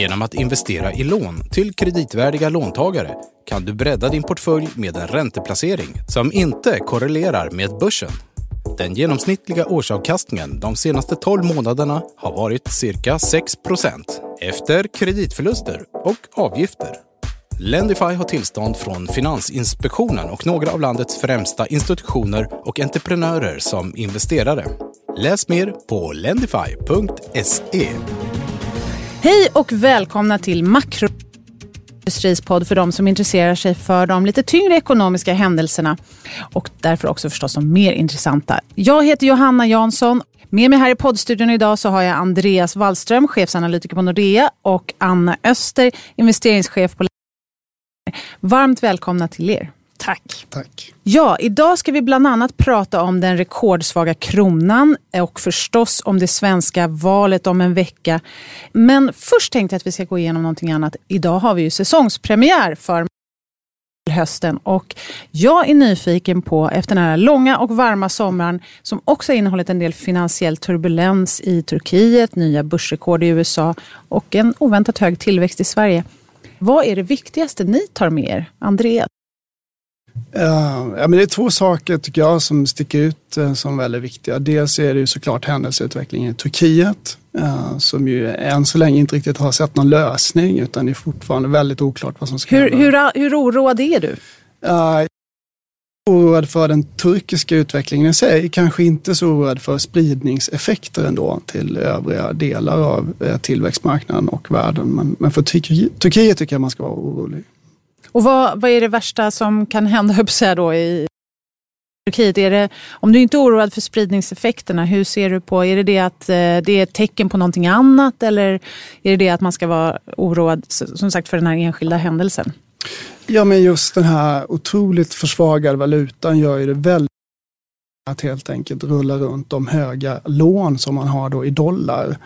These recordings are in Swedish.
Genom att investera i lån till kreditvärdiga låntagare kan du bredda din portfölj med en ränteplacering som inte korrelerar med börsen. Den genomsnittliga årsavkastningen de senaste 12 månaderna har varit cirka 6% efter kreditförluster och avgifter. Lendify har tillstånd från Finansinspektionen och några av landets främsta institutioner och entreprenörer som investerare. Läs mer på lendify.se. Hej och välkomna till Makro podd för de som intresserar sig för de lite tyngre ekonomiska händelserna och därför också förstås de mer intressanta. Jag heter Johanna Jansson. Med mig här i poddstudion idag så har jag Andreas Wallström, chefsanalytiker på Nordea och Anna Öster, investeringschef på Varmt välkomna till er. Tack. Tack. Ja, idag ska vi bland annat prata om den rekordsvaga kronan och förstås om det svenska valet om en vecka. Men först tänkte jag att vi ska gå igenom någonting annat. Idag har vi ju säsongspremiär för hösten och jag är nyfiken på, efter den här långa och varma sommaren som också innehållit en del finansiell turbulens i Turkiet, nya börsrekord i USA och en oväntat hög tillväxt i Sverige. Vad är det viktigaste ni tar med er? Andreas? Ja, men det är två saker tycker jag som sticker ut uh, som väldigt viktiga. Dels är det ju såklart händelseutvecklingen i Turkiet uh, som ju än så länge inte riktigt har sett någon lösning utan det är fortfarande väldigt oklart vad som ska hur, hända. Hur, hur oroad är du? Oroad för den turkiska utvecklingen i sig, kanske inte så oroad för spridningseffekter ändå till övriga delar av tillväxtmarknaden och världen. Men, men för Turkiet tycker jag man ska vara orolig. Och vad, vad är det värsta som kan hända upp då, i Turkiet? Är det, om du inte är oroad för spridningseffekterna, hur ser du på, är det det att eh, det är ett tecken på någonting annat eller är det det att man ska vara oroad som sagt för den här enskilda händelsen? Ja, men just den här otroligt försvagade valutan gör ju det väldigt att helt enkelt rulla runt de höga lån som man har då i dollar.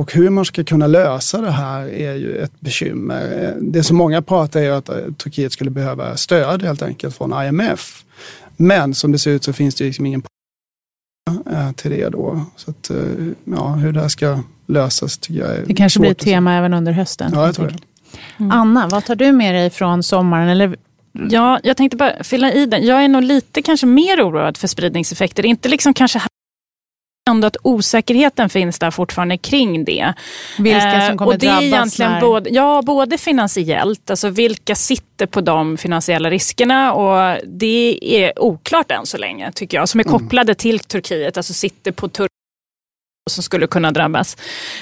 Och hur man ska kunna lösa det här är ju ett bekymmer. Det som många pratar är att eh, Turkiet skulle behöva stöd helt enkelt från IMF. Men som det ser ut så finns det liksom ingen eh, till det då. Så att, eh, ja, hur det här ska lösas tycker jag är Det kanske blir ett tema även under hösten. Ja, jag tror det. Mm. Anna, vad tar du med dig från sommaren? Eller Ja, jag tänkte bara fylla i den. Jag är nog lite kanske mer oroad för spridningseffekter. Inte liksom kanske ändå att osäkerheten finns där fortfarande kring det. Vilka som kommer och det är drabbas? Egentligen när... både, ja, både finansiellt, alltså vilka sitter på de finansiella riskerna och det är oklart än så länge tycker jag, som är mm. kopplade mm. till Turkiet, alltså sitter på Tur som skulle kunna drabbas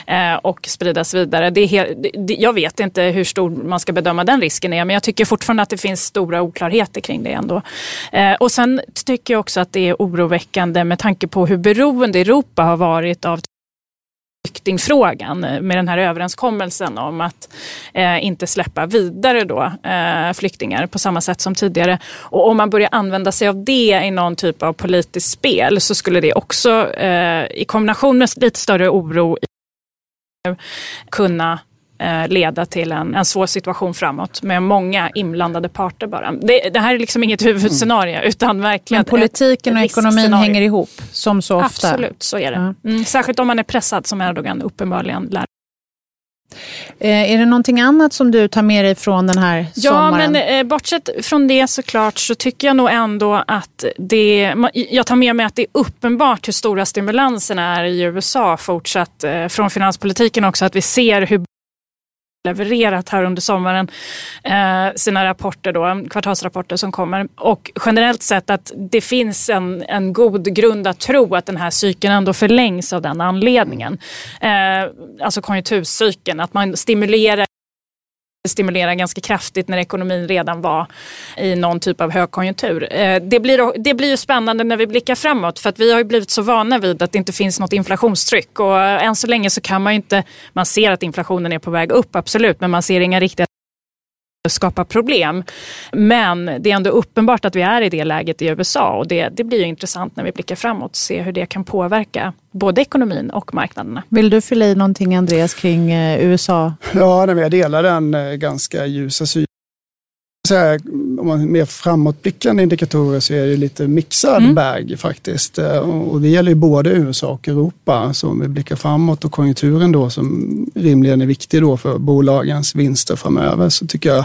eh, och spridas vidare. Det är helt, det, jag vet inte hur stor man ska bedöma den risken är men jag tycker fortfarande att det finns stora oklarheter kring det ändå. Eh, och sen tycker jag också att det är oroväckande med tanke på hur beroende Europa har varit av flyktingfrågan eh, med den här överenskommelsen om att eh, inte släppa vidare då, eh, flyktingar på samma sätt som tidigare. Och om man börjar använda sig av det i någon typ av politiskt spel så skulle det också eh, i kombination med lite större oro kunna leda till en, en svår situation framåt med många inblandade parter bara. Det, det här är liksom inget huvudscenario mm. utan verkligen Men politiken och ekonomin hänger ihop som så ofta? Absolut, så är det. Mm. Särskilt om man är pressad som Erdogan uppenbarligen lär Eh, är det någonting annat som du tar med dig från den här sommaren? Ja, men eh, bortsett från det såklart så tycker jag nog ändå att det... Jag tar med mig att det är uppenbart hur stora stimulanserna är i USA fortsatt eh, från finanspolitiken också. Att vi ser hur levererat här under sommaren eh, sina rapporter, då, kvartalsrapporter som kommer. Och generellt sett att det finns en, en god grund att tro att den här cykeln ändå förlängs av den anledningen. Eh, alltså konjunkturcykeln, att man stimulerar stimulera ganska kraftigt när ekonomin redan var i någon typ av högkonjunktur. Eh, det blir, det blir ju spännande när vi blickar framåt för att vi har ju blivit så vana vid att det inte finns något inflationstryck och eh, än så länge så kan man ju inte, man ser att inflationen är på väg upp absolut men man ser inga riktiga skapa problem. Men det är ändå uppenbart att vi är i det läget i USA och det, det blir ju intressant när vi blickar framåt och se hur det kan påverka både ekonomin och marknaderna. Vill du fylla i någonting Andreas kring eh, USA? Ja, jag delar den eh, ganska ljusa synen här, om man mer framåtblickande indikatorer så är det lite mixad mm. bag faktiskt. Eh, och det gäller ju både USA och Europa. Så om vi blickar framåt och konjunkturen då som rimligen är viktig då för bolagens vinster framöver så tycker jag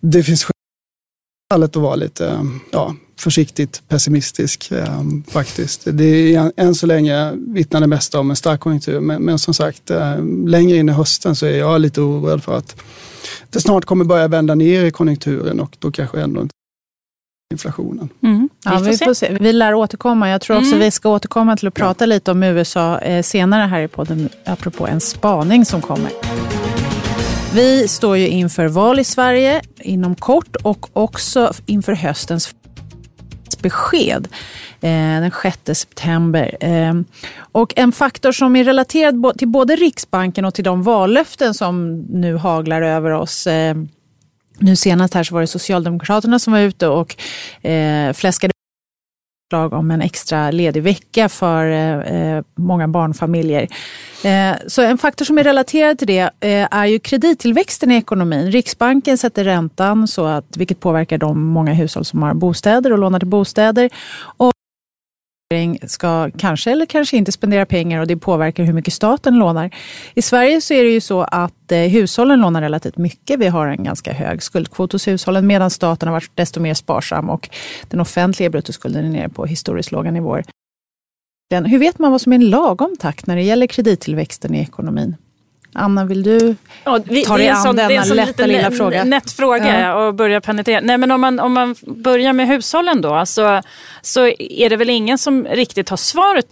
det finns skäl att vara lite ja, försiktigt pessimistisk eh, faktiskt. Det är än så länge vittnar det mesta om en stark konjunktur men, men som sagt eh, längre in i hösten så är jag lite oroad för att det snart kommer börja vända ner i konjunkturen och då kanske ändå inte inflationen. Mm. Ja, vi, får se. vi lär återkomma. Jag tror också mm. vi ska återkomma till att prata ja. lite om USA eh, senare här i podden, apropå en spaning som kommer. Vi står ju inför val i Sverige inom kort och också inför höstens besked eh, den 6 september. Eh, och en faktor som är relaterad till både Riksbanken och till de vallöften som nu haglar över oss eh, nu senast här så var det Socialdemokraterna som var ute och eh, fläskade förslag om en extra ledig vecka för eh, många barnfamiljer. Eh, så en faktor som är relaterad till det eh, är ju kredittillväxten i ekonomin. Riksbanken sätter räntan, så att, vilket påverkar de många hushåll som har bostäder och lånar till bostäder. Och ska kanske eller kanske inte spendera pengar och det påverkar hur mycket staten lånar. I Sverige så är det ju så att eh, hushållen lånar relativt mycket. Vi har en ganska hög skuldkvot hos hushållen medan staten har varit desto mer sparsam och den offentliga bruttoskulden är nere på historiskt låga nivåer. Hur vet man vad som är en lagom takt när det gäller kredittillväxten i ekonomin? Anna, vill du ja, vi, ta dig an sån, denna lätta lilla fråga? Nätt fråga ja. och börja penetrera. Nej, men om, man, om man börjar med hushållen då så, så är det väl ingen som riktigt har svaret.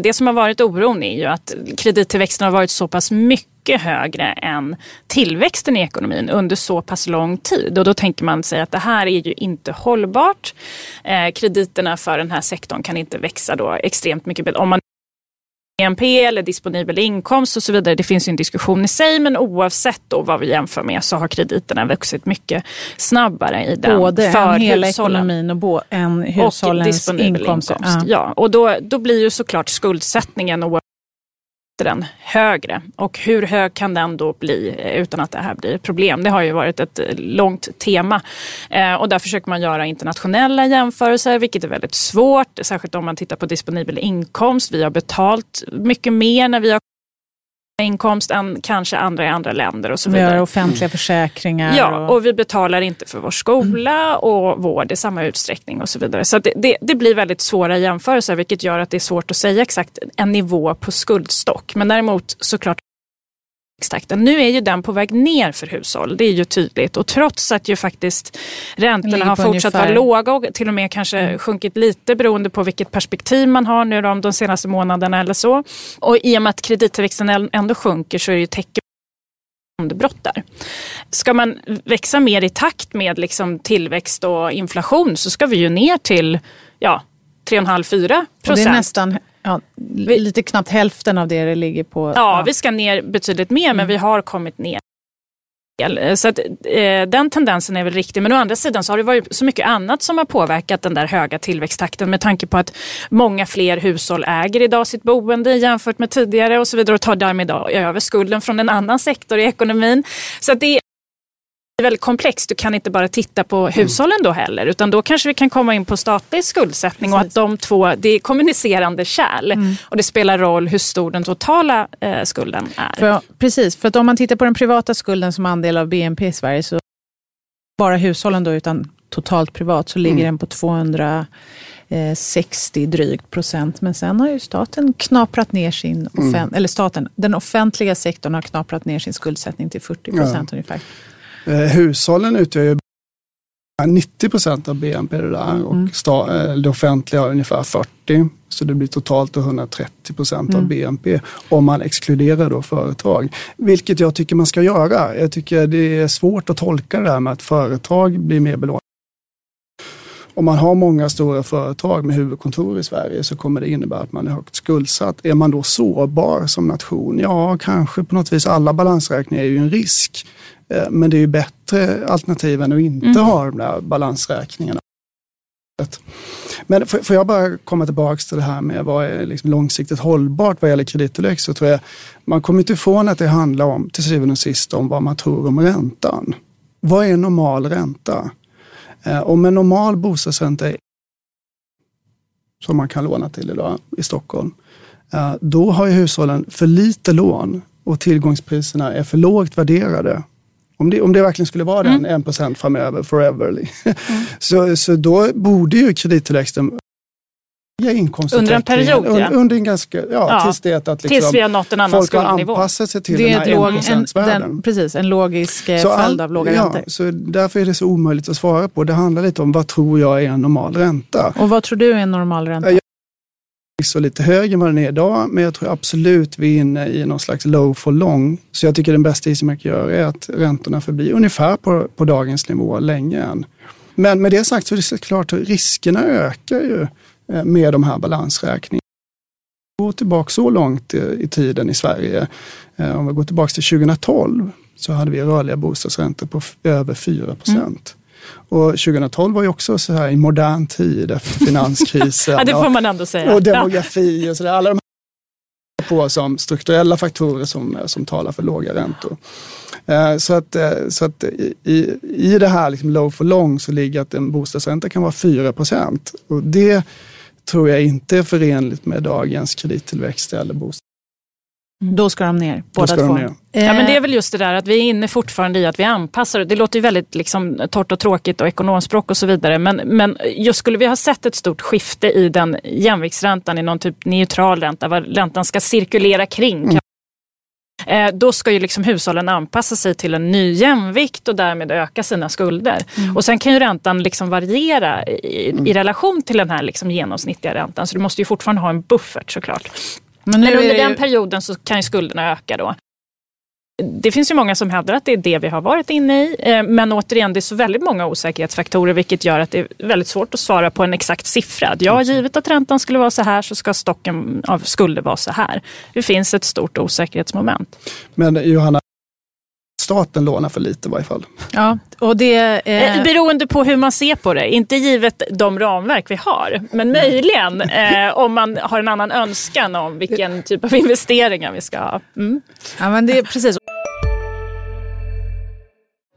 Det som har varit oron är ju att kredittillväxten har varit så pass mycket högre än tillväxten i ekonomin under så pass lång tid. Och då tänker man sig att det här är ju inte hållbart. Eh, krediterna för den här sektorn kan inte växa då extremt mycket. Om man BNP eller disponibel inkomst och så vidare. Det finns ju en diskussion i sig men oavsett då vad vi jämför med så har krediterna vuxit mycket snabbare i den Både för hela hushållen. ekonomin och bo, en hushållens och inkomst. inkomst. Ja. ja. och då, då blir ju såklart skuldsättningen den högre. Och hur hög kan den då bli eh, utan att det här blir ett problem? Det har ju varit ett eh, långt tema. Eh, och där försöker man göra internationella jämförelser, vilket är väldigt svårt. Särskilt om man tittar på disponibel inkomst. Vi har betalt mycket mer när vi har inkomst än kanske andra i andra länder och så vidare. Vi har offentliga försäkringar. Ja, och... och vi betalar inte för vår skola och vård i samma utsträckning och så vidare. Så det, det, det, blir väldigt svåra jämförelser vilket gör att det är svårt att säga exakt en nivå på skuldstock. Men däremot såklart tillväxttakten. Nu är ju den på väg ner för hushåll, det är ju tydligt. Och trots att ju faktiskt räntorna har fortsatt vara låga och till och med kanske mm. sjunkit lite beroende på vilket perspektiv man har nu de, de senaste månaderna eller så. Och i och med att kredittillväxten ändå sjunker så är det ju tecken brott där. Ska man växa mer i takt med liksom tillväxt och inflation så ska vi ju ner till ja, 3,5-4 procent. Det är nästan Ja, lite knappt hälften av det det ligger på. Ja, ja. vi ska ner betydligt mer mm. men vi har kommit ner. Så att, eh, den tendensen är väl riktig. Men å andra sidan så har det varit så mycket annat som har påverkat den där höga tillväxttakten med tanke på att många fler hushåll äger idag sitt boende jämfört med tidigare och så vidare och tar därmed över skulden från en annan sektor i ekonomin. Så det är väldigt komplext. Du kan inte bara titta på hushållen då heller utan då kanske vi kan komma in på statlig skuldsättning Precis. och att de två, det är kommunicerande kärl mm. och det spelar roll hur stor den totala eh, skulden är. För, precis, för att om man tittar på den privata skulden som andel av BNP i Sverige så bara hushållen då utan totalt privat så ligger mm. den på 260 drygt procent. Men sen har ju staten knaprat ner sin, mm. eller staten, den offentliga sektorn har knaprat ner sin skuldsättning till 40 procent ja. ungefär. Eh, hushållen utgör ju 90 procent av BNP det där och mm. det offentliga har ungefär 40. Så det blir totalt 130 procent mm. av BNP om man exkluderar då företag. Vilket jag tycker man ska göra. Jag tycker det är svårt att tolka det här med att företag blir mer belånade. Om man har många stora företag med huvudkontor i Sverige så kommer det innebära att man är högt skuldsatt. Är man då sårbar som nation? Ja, kanske på något vis. Alla balansräkningar är ju en risk. Eh, men det är ju bättre alternativ än att inte Mm. ha de där balansräkningarna. Men får jag bara komma tillbaka till det här med vad är liksom långsiktigt hållbart vad gäller kredittillväxt så tror jag man kommer inte ifrån att det handlar om till syvende och sist om vad man tror om räntan. Vad är normal ränta? Eh, Om en normal bostadsränta är som man kan låna till idag i Stockholm, eh, då har ju hushållen för lite lån och tillgångspriserna är för lågt värderade. Om det, om det verkligen skulle vara den 1 procent framöver, forever, så, så då borde ju kredittillväxten Under en period, ja. un- Under en ganska, ja, Ja, tills det att Tills liksom, vi har nått en annan folk har anpassat sig till Det den är här ett låg, en, 1%-värden. den, precis, en logisk eh, Så följd all- av låga ja, räntor. Så därför är det så omöjligt att svara på. Det handlar lite om vad tror jag är en normal ränta. Och vad tror du är en normal ränta? Förvisso lite högre än vad den är idag, men jag tror absolut vi är inne i någon slags low for long. Så jag tycker den bästa isen man kan göra är att räntorna förblir ungefär på, på dagens nivå länge än. Men med det sagt så är det såklart att riskerna ökar ju eh, med de här balansräkningarna. Gå tillbaka så långt i, tiden i Sverige. Eh, om vi går tillbaka till 2012 så hade vi rörliga bostadsräntor på över 4 procent. Och 2012 var ju också så här i modern tid efter finanskrisen. Ja, det får man ändå säga. och demografi och sådär. Alla de här på som strukturella faktorer som, som talar för låga räntor. Eh, Så att, eh, så att i, i- i det här liksom low for long så ligger att en bostadsränta kan vara 4 procent. Och det tror jag inte är förenligt med dagens kredittillväxt eller bostad. Då ska de ner, båda ska de två. ner. Ja, men det är Eh, väl just det där att vi är inne fortfarande i att vi anpassar. Det låter ju väldigt liksom, torrt och tråkigt och ekonomspråk och så vidare. Men, men just skulle vi ha sett ett stort skifte i den jämviktsräntan i någon typ neutral ränta, vad räntan ska cirkulera kring. Eh, Då ska ju liksom hushållen anpassa sig till en ny jämvikt och därmed öka sina skulder. Och sen kan ju räntan liksom variera i, i relation till den här liksom genomsnittliga räntan. Så du måste ju fortfarande ha en buffert såklart. Men nu Men under ju- den perioden så kan ju skulderna öka då. Det finns ju många som hävdar att det är det vi har varit inne i. Eh, Men återigen, det är så väldigt många osäkerhetsfaktorer vilket gör att det är väldigt svårt att svara på en exakt siffra. Ja, givet att räntan skulle vara så här så ska stocken av skulder vara så här. Det finns ett stort osäkerhetsmoment. Men Johanna, staten lånar för lite i varje fall. Ja, och det... Eh, Eh, Beroende på hur man ser på det. Inte givet de ramverk vi har. Men möjligen eh, om man har en annan önskan om vilken typ av investeringar vi ska ha. Mm. ja, men det är precis.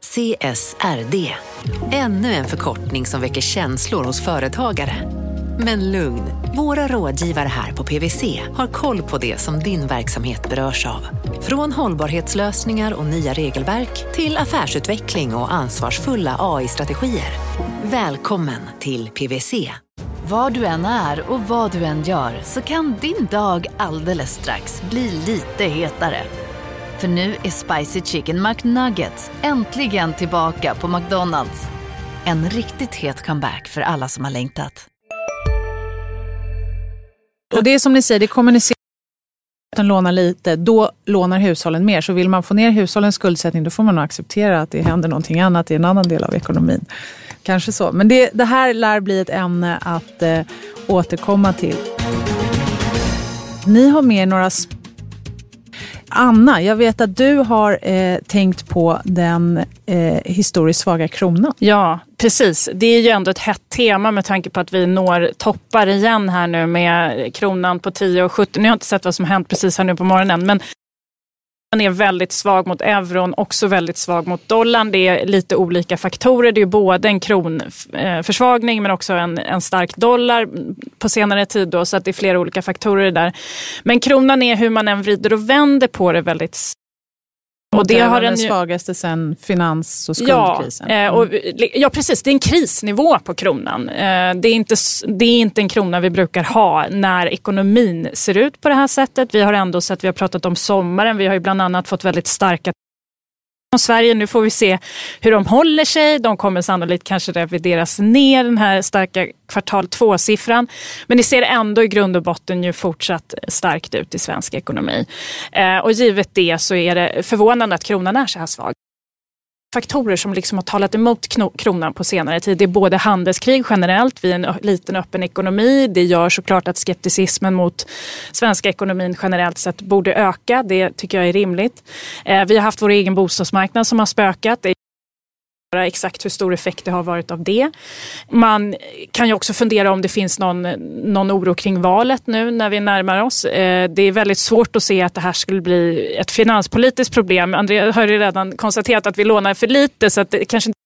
CSRD. Ännu en förkortning som väcker känslor hos företagare. Men lugn, våra rådgivare här på PWC har koll på det som din verksamhet berörs av. Från hållbarhetslösningar och nya regelverk till affärsutveckling och ansvarsfulla AI-strategier. Välkommen till PWC. Var du än är och vad du än gör så kan din dag alldeles strax bli lite hetare. För nu är Spicy Chicken McNuggets äntligen tillbaka på McDonalds. En riktigt het comeback för alla som har längtat. Och det är som ni säger, det kommunicerar att lånar lite, då lånar hushållen mer. Så vill man få ner hushållens skuldsättning då får man nog acceptera att det händer någonting annat i en annan del av ekonomin. Kanske så. Men det, det här lär bli ett ämne att eh, återkomma till. Ni har med er några... Anna, jag vet att du har eh, tänkt på den eh, historiskt svaga kronan. Ja, precis. Det är ju ändå ett hett tema med tanke på att vi når toppar igen här nu med kronan på 10 och 70. Nu har jag inte sett vad som har hänt precis här nu på morgonen, men man är väldigt svag mot euron, också väldigt svag mot dollarn. Det är lite olika faktorer. Det är både en kronförsvagning men också en, en stark dollar på senare tid. Då, så att det är flera olika faktorer där. Men kronan är hur man än vrider och vänder på det väldigt och det har den den svagaste sedan finans och Ja, skuldkrisen. Mm. eh, och, ja, precis. Det är en krisnivå på kronan. Eh, det, är inte, det är inte en krona vi brukar ha när ekonomin ser ut på det här sättet. Vi har ändå sett, vi har pratat om sommaren, vi har ju bland annat fått väldigt starka från Sverige. Nu får vi se hur de håller sig. De kommer sannolikt kanske revideras ner, den här starka kvartal två-siffran. Men det ser ändå i grund och botten ju fortsatt starkt ut i svensk ekonomi. Eh, och givet det så är det förvånande att kronan är så här svag faktorer som liksom har talat emot kronan på senare tid. Det är både handelskrig generellt, vi är en liten öppen ekonomi. Det gör såklart att skepticismen mot svenska ekonomin generellt sett borde öka. Det tycker jag är rimligt. Eh, vi har haft vår egen bostadsmarknad som har spökat exakt hur stor effekt det har varit av det. Man kan ju också fundera om det finns någon, någon oro kring valet nu när vi närmar oss. Eh, det är väldigt svårt att se att det här skulle bli ett finanspolitiskt problem. André har ju redan konstaterat att vi lånar för lite så att det kanske inte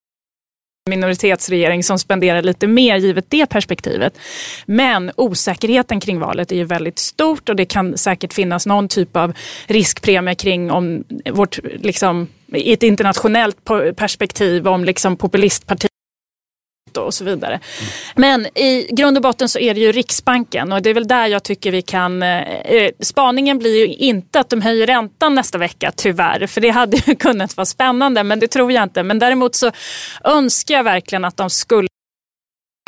minoritetsregering som spenderar lite mer givet det perspektivet. Men osäkerheten kring valet är ju väldigt stort och det kan säkert finnas någon typ av riskpremie kring om vårt, liksom, i ett internationellt perspektiv om liksom populistpartier och så vidare. Men i grund och botten så är det ju Riksbanken och det är väl där jag tycker vi kan... Eh, eh, spaningen blir ju inte att de höjer räntan nästa vecka tyvärr, för det hade ju kunnat vara spännande, men det tror jag inte. Men däremot så önskar jag verkligen att de skulle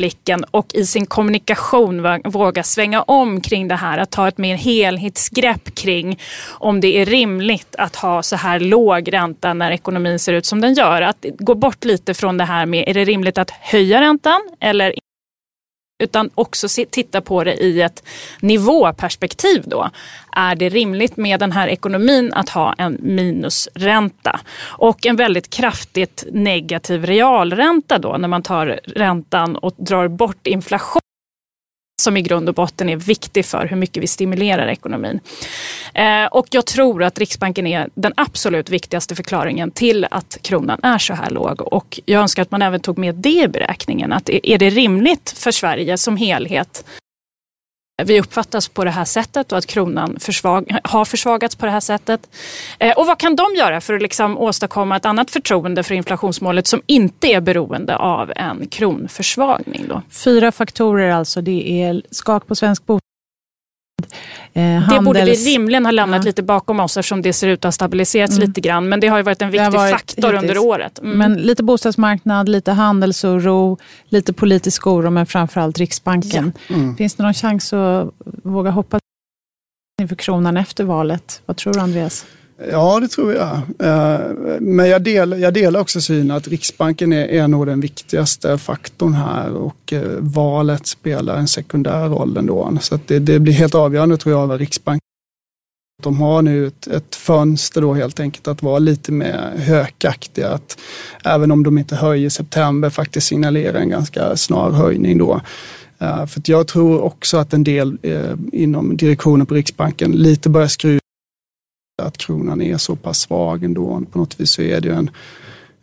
blicken och i sin kommunikation våga svänga om kring det här. Att ta ett mer helhetsgrepp kring om det är rimligt att ha så här låg ränta när ekonomin ser ut som den gör. Att gå bort lite från det här med är det rimligt att höja räntan eller utan också titta på det i ett nivåperspektiv då. Är det rimligt med den här ekonomin att ha en minusränta och en väldigt kraftigt negativ realränta då när man tar räntan och drar bort inflation som i grund och botten är viktig för hur mycket vi stimulerar ekonomin. Eh, och jag tror att Riksbanken är den absolut viktigaste förklaringen till att kronan är så här låg. Och jag önskar att man även tog med det i beräkningen. Att är det rimligt för Sverige som helhet vi uppfattas på det här sättet och att kronan försvag har försvagats på det här sättet. Eh, och vad kan de göra för att liksom åstadkomma ett annat förtroende för inflationsmålet som inte är beroende av en kronförsvagning? Då? Fyra faktorer alltså. Det är skak på svensk bostad. Eh, handels... Det borde vi rimligen ha lämnat ja. lite bakom oss eftersom det ser ut att ha stabiliserats mm. lite grann. Men det har ju varit en viktig varit faktor hittills. under året. Mm. Men lite bostadsmarknad, lite handelsoro, lite politisk oro men framförallt Riksbanken. Ja. Mm. Finns det någon chans att våga hoppas inför kronan efter valet? Vad tror du Andreas? Ja, det tror jag. Eh, men jag delar, jag delar också synen att Riksbanken är, är nog den viktigaste faktorn här och eh, valet spelar en sekundär roll ändå. Så det, det, blir helt avgörande tror jag vad Riksbanken de har nu ett, ett, fönster då helt enkelt att vara lite mer hökaktiga. Att även om de inte höjer i september faktiskt signalera en ganska snar höjning då. Uh, för jag tror också att en del uh, inom direktionen på Riksbanken lite börjar skruva att kronan är så pass svag ändå. På något vis så är det ju en,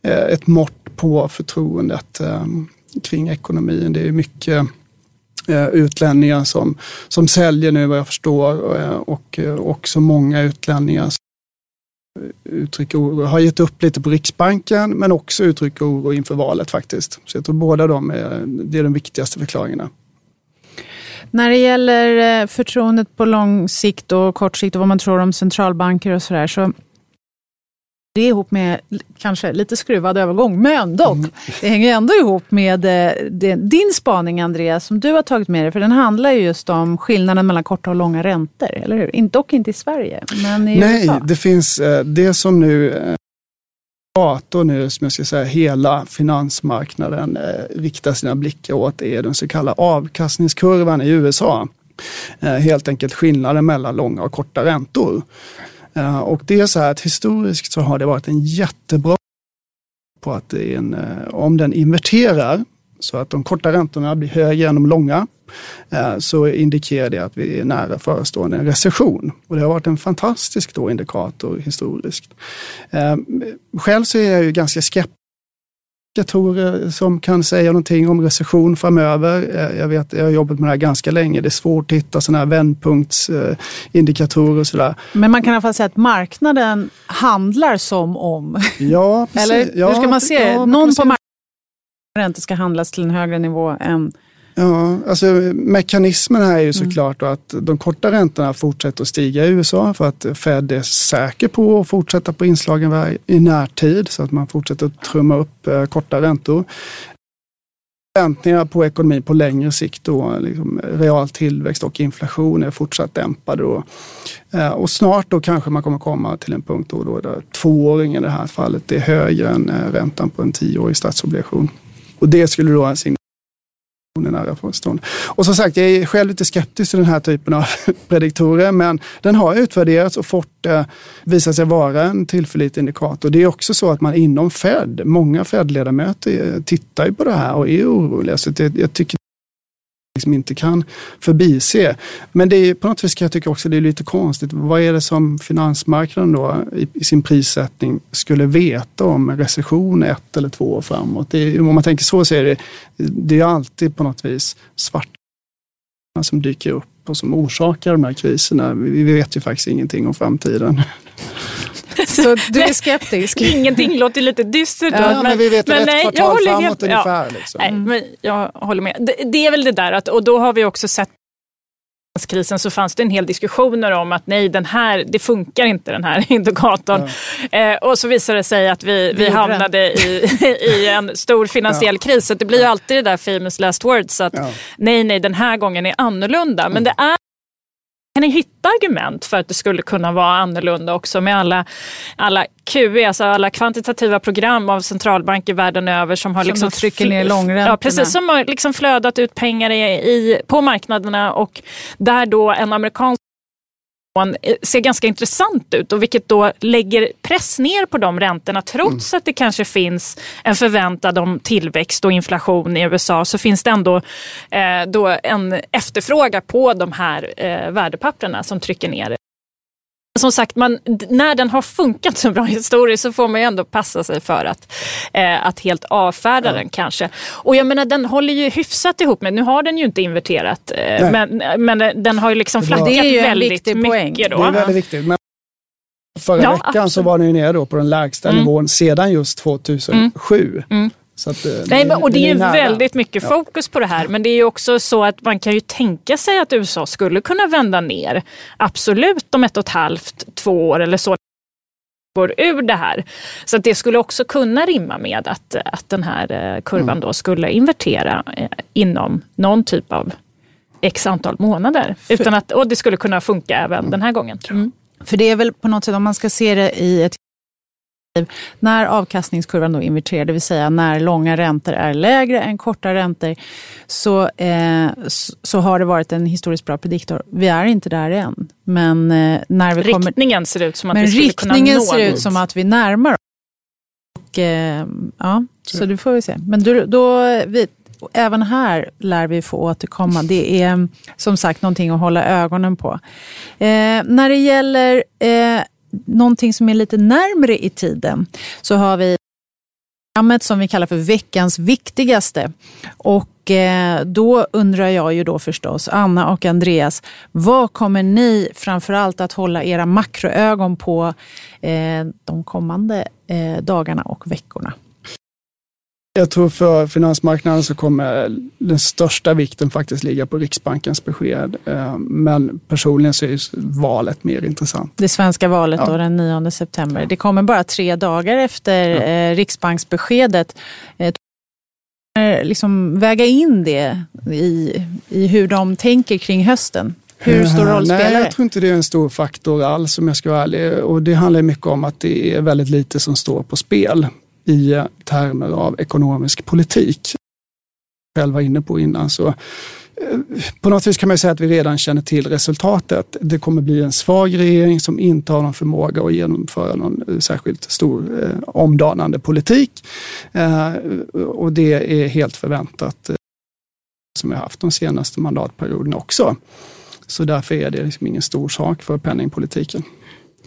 eh, ett mått på förtroendet ehm, kring ekonomin. Det är mycket eh, utlänningar som, som säljer nu vad jag förstår eh, och också många utlänningar uttrycker oro, har gett upp lite på Riksbanken men också uttrycker oro inför valet faktiskt. Så jag tror båda de är, det är de viktigaste förklaringarna. När det gäller eh, förtroendet på lång sikt och kort sikt och vad man tror om centralbanker och sådär så det är ihop med kanske lite skruvad övergång, men dock. Mm. Det hänger ändå ihop med eh, din spaning Andreas, som du har tagit med dig. För den handlar ju just om skillnaden mellan korta och långa räntor, eller hur? Dock inte i Sverige, men i Nej, USA. det finns eh, det som nu dator nu, som jag ska säga, hela finansmarknaden eh, riktar sina blickar åt är den så kallade avkastningskurvan i USA. Eh, helt enkelt skillnaden mellan långa och korta räntor. Eh, och det är så här att historiskt så har det varit en jättebra på att en, eh, om den inverterar så att de korta räntorna blir högre än de långa eh, så indikerar det att vi är nära förestående en recession. Och det har varit en fantastisk då indikator historiskt. Eh, själv så är jag ju ganska skeptisk indikatorer som kan säga någonting om recession framöver. Eh, jag vet, jag har jobbat med det här ganska länge. Det är svårt att hitta sådana här vändpunktsindikatorer och sådär. Men man kan i alla fall säga att marknaden handlar som om. Ja, precis. Eller hur ska man se? Ja, Någon på marknaden räntor ska handlas till en högre nivå än Ja, alltså mekanismen här är ju såklart mm. att de korta räntorna fortsätter att stiga i USA för att Fed är säker på att fortsätta på inslagen i närtid så att man fortsätter att trumma upp eh, korta räntor. förväntningar på ekonomin på längre sikt då, liksom real tillväxt och inflation är fortsatt dämpade. Då. Eh, och snart då kanske man kommer komma till en punkt då, då där tvååringen i det här fallet är högre än eh, räntan på en tioårig statsobligation. Och det skulle då alltså nära förestående. Och som sagt, jag är själv lite skeptisk till den här typen av prediktorer, men den har utvärderats och fått eh, visat sig vara en tillförlitlig indikator. Det är också så att man inom Fed, många Fed-ledamöter eh, tittar ju på det här och är oroliga. Så det, jag tycker liksom inte kan förbise. Men det är på något vis kan jag tycka också det är lite konstigt. Vad är det som finansmarknaden då i, i sin prissättning skulle veta om en recession ett eller två år framåt? Det är, om man tänker så så är det, det är alltid på något vis svart som dyker upp och som orsakar de här kriserna. Vi vet ju faktiskt ingenting om framtiden. Så du är skeptisk? Ingenting låter lite dystert. Ja, men, men, vi vet men, ett nej, kvartal framåt helt, ungefär. Ja, liksom. nej, men jag håller med. Det, det, är väl det där att, och då har vi också sett krisen så fanns det en hel diskussioner om att nej, den här, det funkar inte den här indikatorn. Ja. Eh, och så visade det sig att vi, vi hamnade i, i en stor finansiell ja. kris. Så det blir ju alltid det där famous last words att ja. nej, nej, den här gången är annorlunda. Men mm. det är kan ni hitta argument för att det skulle kunna vara annorlunda också med alla, alla QE, alltså alla kvantitativa program av centralbanker världen över som har som liksom trycker ner långräntorna. Ja, precis, som har liksom flödat ut pengar i, i, på marknaderna och där då en amerikansk ser ganska intressant ut och vilket då lägger press ner på de räntorna. Trots mm. att det kanske finns en förväntad om tillväxt och inflation i USA så finns det ändå eh, då en efterfrågan på de här eh, värdepapperna som trycker ner som sagt, man, när den har funkat så bra historiskt så får man ju ändå passa sig för att, eh, att helt avfärda ja. den kanske. Och jag menar den håller ju hyfsat ihop med, nu har den ju inte inverterat, eh, men, men den har ju liksom flackat väldigt mycket. Poäng. Då. Det är väldigt viktigt. Men förra ja, veckan absolut. så var den ju nere då på den lägsta mm. nivån sedan just 2007. Mm. Mm. Att, eh, Nej, men, och det är ju väldigt mycket ja. fokus på det här. Men det är ju också så att man kan ju tänka sig att USA skulle kunna vända ner. Absolut om ett och ett halvt, två år eller så går ur det här. Så att det skulle också kunna rimma med att, att den här eh, kurvan mm. då skulle invertera eh, inom någon typ av x antal månader. Utan att, och det skulle kunna funka även mm. den här gången. Mm. För det är väl på något sätt, om man ska se det i ett när avkastningskurvan då inverterar, det vill säga när långa räntor är lägre än korta räntor, så, eh, så har det varit en historiskt bra prediktor. Vi är inte där än. Men eh, när vi kommer, riktningen ser ut som att vi skulle kunna nå Riktningen ser ut som att vi närmar oss. Och, eh, ja, så det får vi se. Men då, då vi, även här lär vi få återkomma. Det är som sagt någonting att hålla ögonen på. Eh, när det gäller eh, någonting som är lite närmre i tiden så har vi programmet som vi kallar för veckans viktigaste. Och eh, då undrar jag ju då förstås, Anna och Andreas, vad kommer ni framförallt att hålla era makroögon på eh, de kommande eh, dagarna och veckorna? Jag tror för finansmarknaden så kommer den största vikten faktiskt ligga på Riksbankens besked. Eh, men personligen så är valet mer intressant. Det svenska valet ja. då den 9 september. Det kommer bara tre dagar efter ja. Eh, Riksbanksbeskedet. Eh, liksom väga in det i, i hur de tänker kring hösten. Hur stor roll spelar det? Nej, jag tror inte det är en stor faktor alls om jag ska vara ärlig. Och det handlar mycket om att det är väldigt lite som står på spel i termer av ekonomisk politik. Själv var inne på innan så eh, på något vis kan man säga att vi redan känner till resultatet. Det kommer bli en svag regering som inte har någon förmåga att genomföra någon eh, särskilt stor eh, omdanande politik. Eh, och det är helt förväntat eh, som vi har haft de senaste mandatperioderna också. Så därför är det liksom ingen stor sak för penningpolitiken.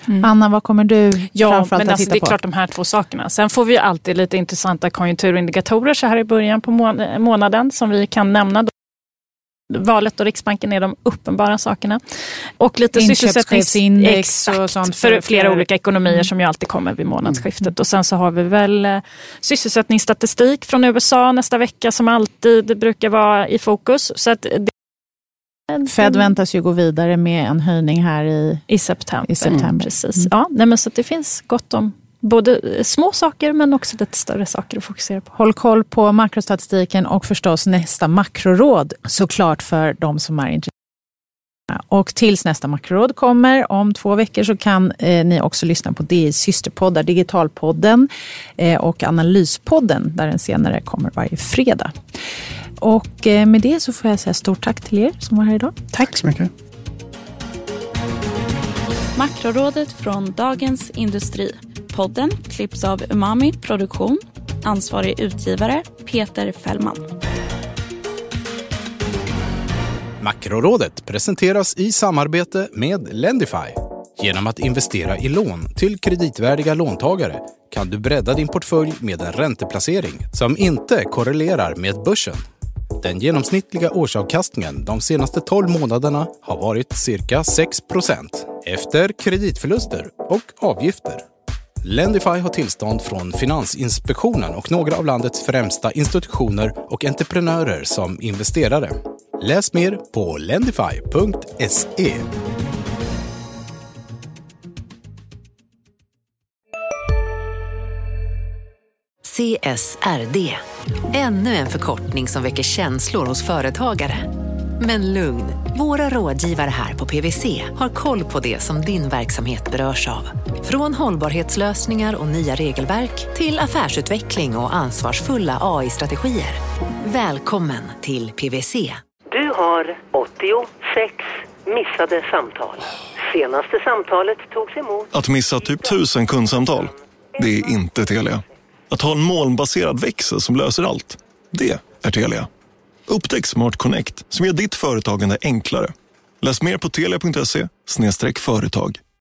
Mm. Anna, vad kommer du ja, framförallt men att alltså, titta Det är klart de här två sakerna. Sen får vi alltid lite intressanta konjunkturindikatorer så här i början på månaden som vi kan nämna. Valet och Riksbanken är de uppenbara sakerna. Och lite sysselsättningsindex och sånt. För, flera olika ekonomier mm. som ju alltid kommer vid månadsskiftet. Mm. Och sen så har vi väl eh, sysselsättningsstatistik från USA nästa vecka som alltid brukar vara i fokus. Så att Fed väntas ju gå vidare med en höjning här i, I september. I september. Precis. Mm. Ja, nej, men så det finns gott om både små saker men också lite större saker att fokusera på. Håll koll på makrostatistiken och förstås nästa makroråd såklart för de som är intresserade. Och tills nästa makroråd kommer om två veckor så kan eh, ni också lyssna på DIs systerpoddar Digitalpodden eh, och Analyspodden där den senare kommer varje fredag. Och eh, med det så får jag säga stort tack till er som var här idag. Tack, tack så mycket. Makrorådet från Dagens Industri. Podden klipps av Umami Produktion. Ansvarig utgivare Peter Fällman. Makrorådet presenteras i samarbete med Lendify. Genom att investera i lån till kreditvärdiga låntagare kan du bredda din portfölj med en ränteplacering som inte korrelerar med börsen. Den genomsnittliga årsavkastningen de senaste 12 månaderna har varit cirka 6% efter kreditförluster och avgifter. Lendify har tillstånd från Finansinspektionen och några av landets främsta institutioner och entreprenörer som investerare. Läs mer på lendify.se. CSRD, ännu en förkortning som väcker känslor hos företagare. Men lugn, våra rådgivare här på PWC har koll på det som din verksamhet berörs av. Från hållbarhetslösningar och nya regelverk till affärsutveckling och ansvarsfulla AI-strategier. Välkommen till PWC. Du har 86 missade samtal. Senaste samtalet togs emot... Att missa typ tusen kundsamtal, det är inte Telia. Att ha en molnbaserad växel som löser allt, det är Telia. Upptäck Smart Connect som gör ditt företagande enklare. Läs mer på telia.se företag.